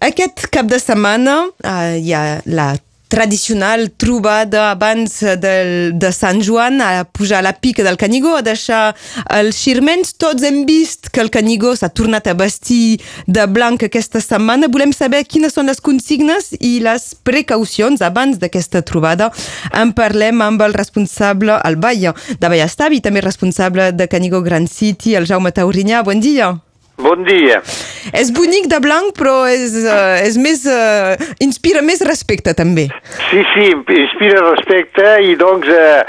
Aquest cap de setmana uh, hi ha la tradicional trobada abans del, de Sant Joan a pujar a la pica del Canigó, a deixar els xirmens. Tots hem vist que el Canigó s'ha tornat a vestir de blanc aquesta setmana. Volem saber quines són les consignes i les precaucions abans d'aquesta trobada. En parlem amb el responsable, el Baia de Ballestavi, també responsable de Canigó Grand City, el Jaume Taurinyà. Bon dia. Bon dia. És bonic de blanc, però és, uh, és més, uh, inspira més respecte, també. Sí, sí, inspira respecte i doncs eh,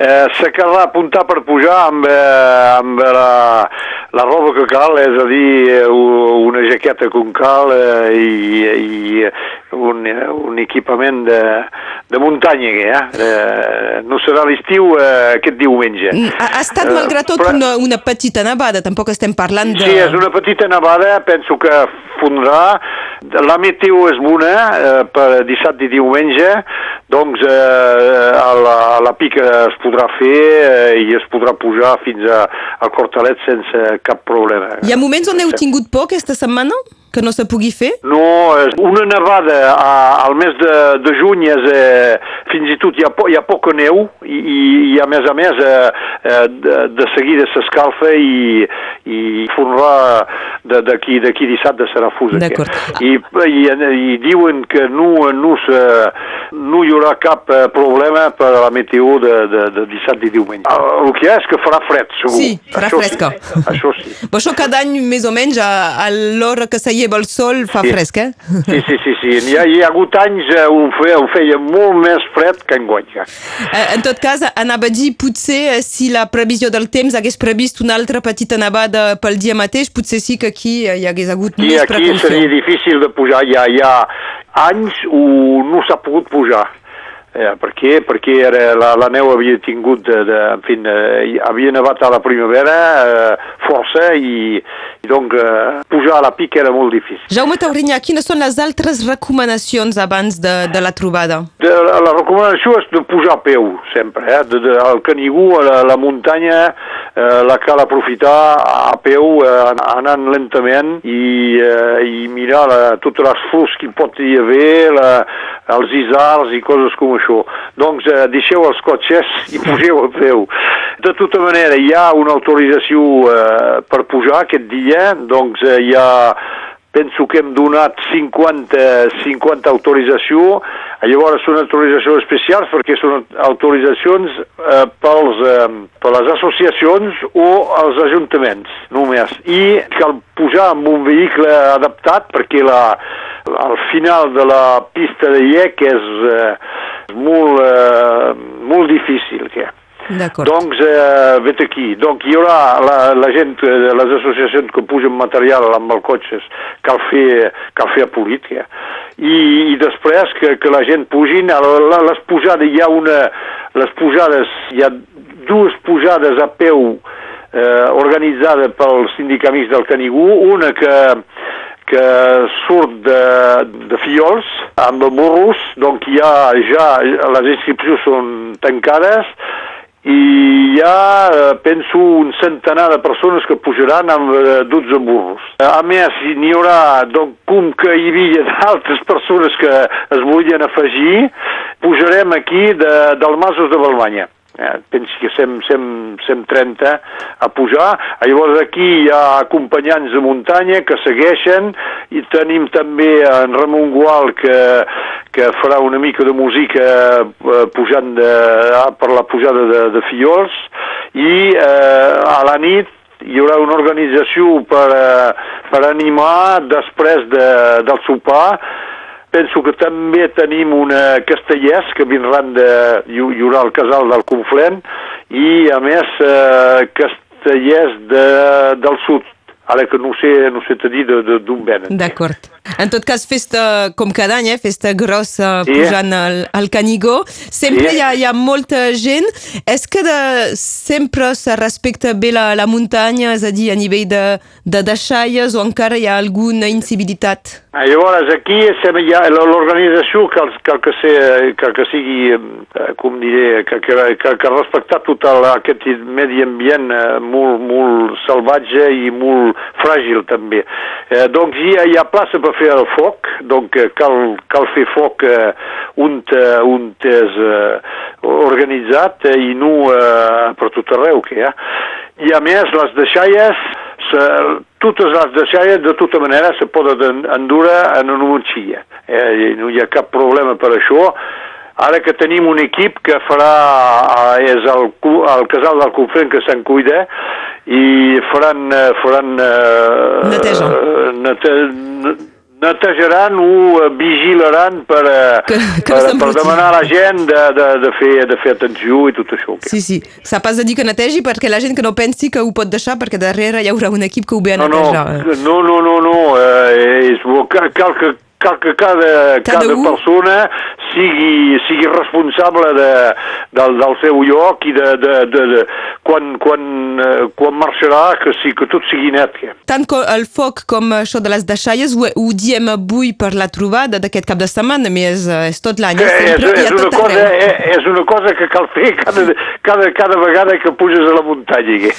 eh, quedarà apuntar per pujar amb, eh, amb la, la roba que cal, és a dir, una jaqueta com cal eh, i, i un, un equipament de, de muntanya, eh? eh no serà l'estiu eh, aquest diumenge. Ha, ha estat, malgrat tot, però... una, una petita nevada, tampoc estem parlant de... Sí, és una petita nevada, penso que fondrà. La meteo és bona eh, per dissabte i diumenge, doncs eh, a, la, a la pica es podrà fer eh, i es podrà pujar fins a, a Cortalet sense cap problema. Hi ha moments on heu tingut por aquesta setmana? Que no se pugui fer? No, una nevada a, al mes de, de juny és, eh, fins i tot hi ha, po, hi ha poca neu i, i, i a més a més eh, eh, de, de seguida s'escalfa i, i fornarà d'aquí d'aquí dissabte serà fus. I, i, i diuen que no, no, se, no hi haurà cap eh, problema per a la meteo de, de, de dissabte i diumenge. El, que és que farà fred, segur. Sí, farà això fresca. Sí, això sí. Però això cada any, més o menys, a, a l'hora que s'hi lleva el sol fa sí. fresc, eh? Sí, sí, sí. sí. Hi, ha, hi ha hagut anys eh, ho, feia, ho feia molt més fred que enguany. Eh, en tot cas, anava a dir, potser, eh, si la previsió del temps hagués previst una altra petita nevada pel dia mateix, potser sí que aquí hi hagués hagut I més aquí precaució. seria difícil de pujar. Hi ha anys on no s'ha pogut pujar. Eh, per què? Perquè era, la, la neu havia tingut, de, de, en fi, eh, havia nevat a la primavera eh, força i, i donc eh, pujar a la pica era molt difícil. Jaume Taurinyà, quines són les altres recomanacions abans de, de la trobada? De, la, la recomanació és de pujar a peu, sempre. Eh? De, de, al Canigú, a la, la muntanya, eh, la cal aprofitar a peu, eh, anant lentament i, eh, i mirar la, totes les flors que pot hi haver, la, els isars i coses com això. Doncs eh, deixeu els cotxes i pugeu a peu. De tota manera, hi ha una autorització eh, per pujar aquest dia, doncs eh, hi ha penso que hem donat 50, 50 autorització, llavors són autoritzacions especials perquè són autoritzacions eh, pels, eh, per les associacions o els ajuntaments només. I cal pujar amb un vehicle adaptat perquè la, al final de la pista de IEC és, eh, molt, eh, molt difícil. Que. Donc, eh, vet aquí. Donc, hi haurà la, la gent, eh, les associacions que pugen material amb els cotxes, cal fer, cal fer política. I, I després que, que la gent pugin, a les pujades, hi ha una, les pujades, hi ha dues pujades a peu eh, organitzades pels sindicaments del Canigú, una que que surt de, de Fiols amb burros, doncs hi ha ja, les inscripcions són tancades, i hi ha, eh, penso, un centenar de persones que pujaran amb eh, 12 burros. A més, n'hi haurà, doncs, com que hi havia d'altres persones que es volien afegir, pujarem aquí de, del Masos de Balmanya. Eh, pensi que sem, sem, sem 30 a pujar. Llavors aquí hi ha acompanyants de muntanya que segueixen i tenim també en Ramon Gual que, que farà una mica de música eh, pujant de, per la pujada de, de Fiols i eh, a la nit hi haurà una organització per, eh, per animar després de, del sopar. Penso que també tenim una castellers que vindran de... hi haurà el casal del Conflent i a més eh, castellers de, del sud ara que no sé, no sé te dir d'on venen. D'acord. En tot cas, festa com cada any, eh? festa grossa sí. pujant al, al Canigó. Sempre sí. hi, ha, hi ha molta gent. És que de, sempre se respecta bé la, la muntanya, és a dir, a nivell de, de deixalles o encara hi ha alguna incivilitat? Ah, llavors, aquí ha l'organització cal, cal, que, ser, cal que sigui, eh, com diré, que, que, que, que respectar tot el, aquest medi ambient eh, molt, molt salvatge i molt, fràgil també. Eh, doncs hi ha, hi ha plaça per fer el foc, doncs eh, cal, cal fer foc eh, on, eh, on és eh, organitzat eh, i no eh, per tot arreu que hi ha. I a més les deixalles, se, totes les deixalles de tota manera se poden endur en una motxilla. Eh, no hi ha cap problema per això. Ara que tenim un equip que farà, eh, és el, el casal del Confrent que se'n cuida i faran... eh, faran eh, Neteja. nete, netejaran o eh, vigilaran per, eh, Que- que no per, per demanar a la gent de, de, de, fer, de fer atenció i tot això. Sí, sí. S'ha pas de dir que netegi perquè la gent que no pensi que ho pot deixar perquè darrere hi haurà un equip que ho ve a No, no, netejar. no, no, no, no. Eh, és bo, cal, cal que cal que cada, Cada cada persona sigui, sigui responsable de, del, del seu lloc i de, de, de, de quan, quan, eh, quan marxarà que, sí, que tot sigui net. Que. Tant el foc com això de les deixalles ho, ho diem avui per la trobada d'aquest cap de setmana, més eh, és tot l'any, Que eh, és, és, a una cosa, és, és una cosa que cal fer cada, cada, cada vegada que puges a la muntanya. Que.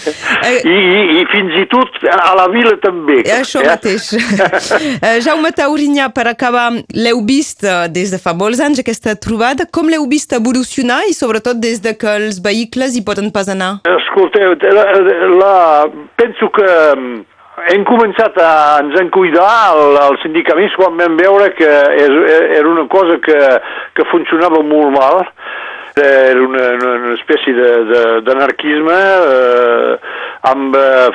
Eh. I, i, I fins i tot a la vila també. Eh, Això eh? mateix. Eh, Jaume Taurinyà, per acabar, l'heu vist eh, des de fa molts anys aquesta trobada. Com l'heu vist evolucionar i sobretot des de que els vehicles hi poden pas anar? Escolteu, la, la, penso que mm, hem començat a ens en cuidar el, els sindicaments quan vam veure que és, era una cosa que, que funcionava molt mal. Era una, una, espècie d'anarquisme eh, amb eh,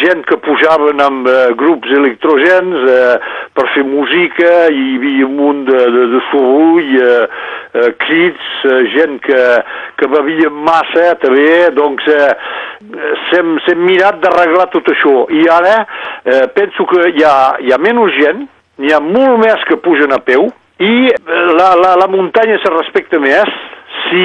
gent que pujaven amb eh, grups electrogèns eh, per fer música i hi havia un munt de, de, de soroll, eh, eh, crits, eh, gent que, que bevia massa també, doncs eh, s'hem mirat d'arreglar tot això. I ara eh, penso que hi ha, hi ha menys gent, n'hi ha molt més que pugen a peu i eh, la, la, la muntanya se respecta més si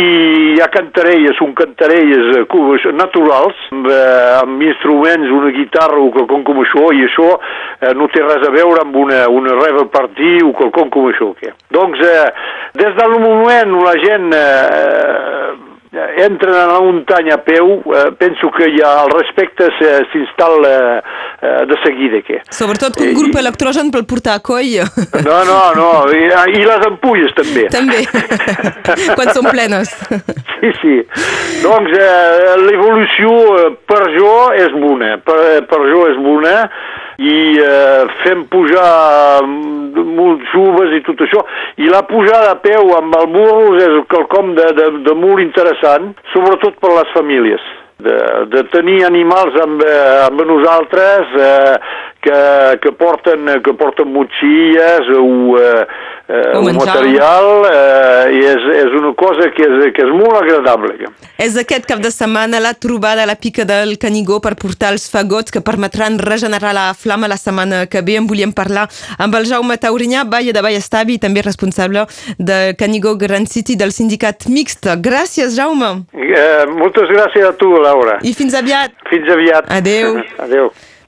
hi ha cantarelles, són cantarelles eh, cu- naturals, amb, eh, amb instruments, una guitarra o quelcom com això, i això eh, no té res a veure amb una, una reverb party o quelcom com això. Que. Doncs, eh, des del moment la gent eh, entra a la muntanya a peu, eh, penso que ja el respecte s'instal·la eh, de seguida. Que. Sobretot un Eh, grup i- electrogen pel portar a coll. No, no, no, i, i les ampulles també. També, quan són plenes. Sí, sí. Doncs eh, l'evolució eh, per jo és bona, per, per jo és bona i eh, fem pujar mm, molts joves i tot això i la pujada a peu amb el burro és quelcom de, de, de molt interessant, sobretot per les famílies. De, de tenir animals amb, eh, amb nosaltres eh, que, que, porten, que porten motxilles o, eh, eh, O o menjar. material eh, i és, és una cosa que és, que és molt agradable. És aquest cap de setmana la trobada a la pica del Canigó per portar els fagots que permetran regenerar la flama la setmana que ve. En volíem parlar amb el Jaume Taurinyà, Baia de Vallestavi, també responsable de Canigó Grand City del sindicat mixt. Gràcies, Jaume. Eh, moltes gràcies a tu, Laura. I fins aviat. Fins aviat. Adeu. Adeu.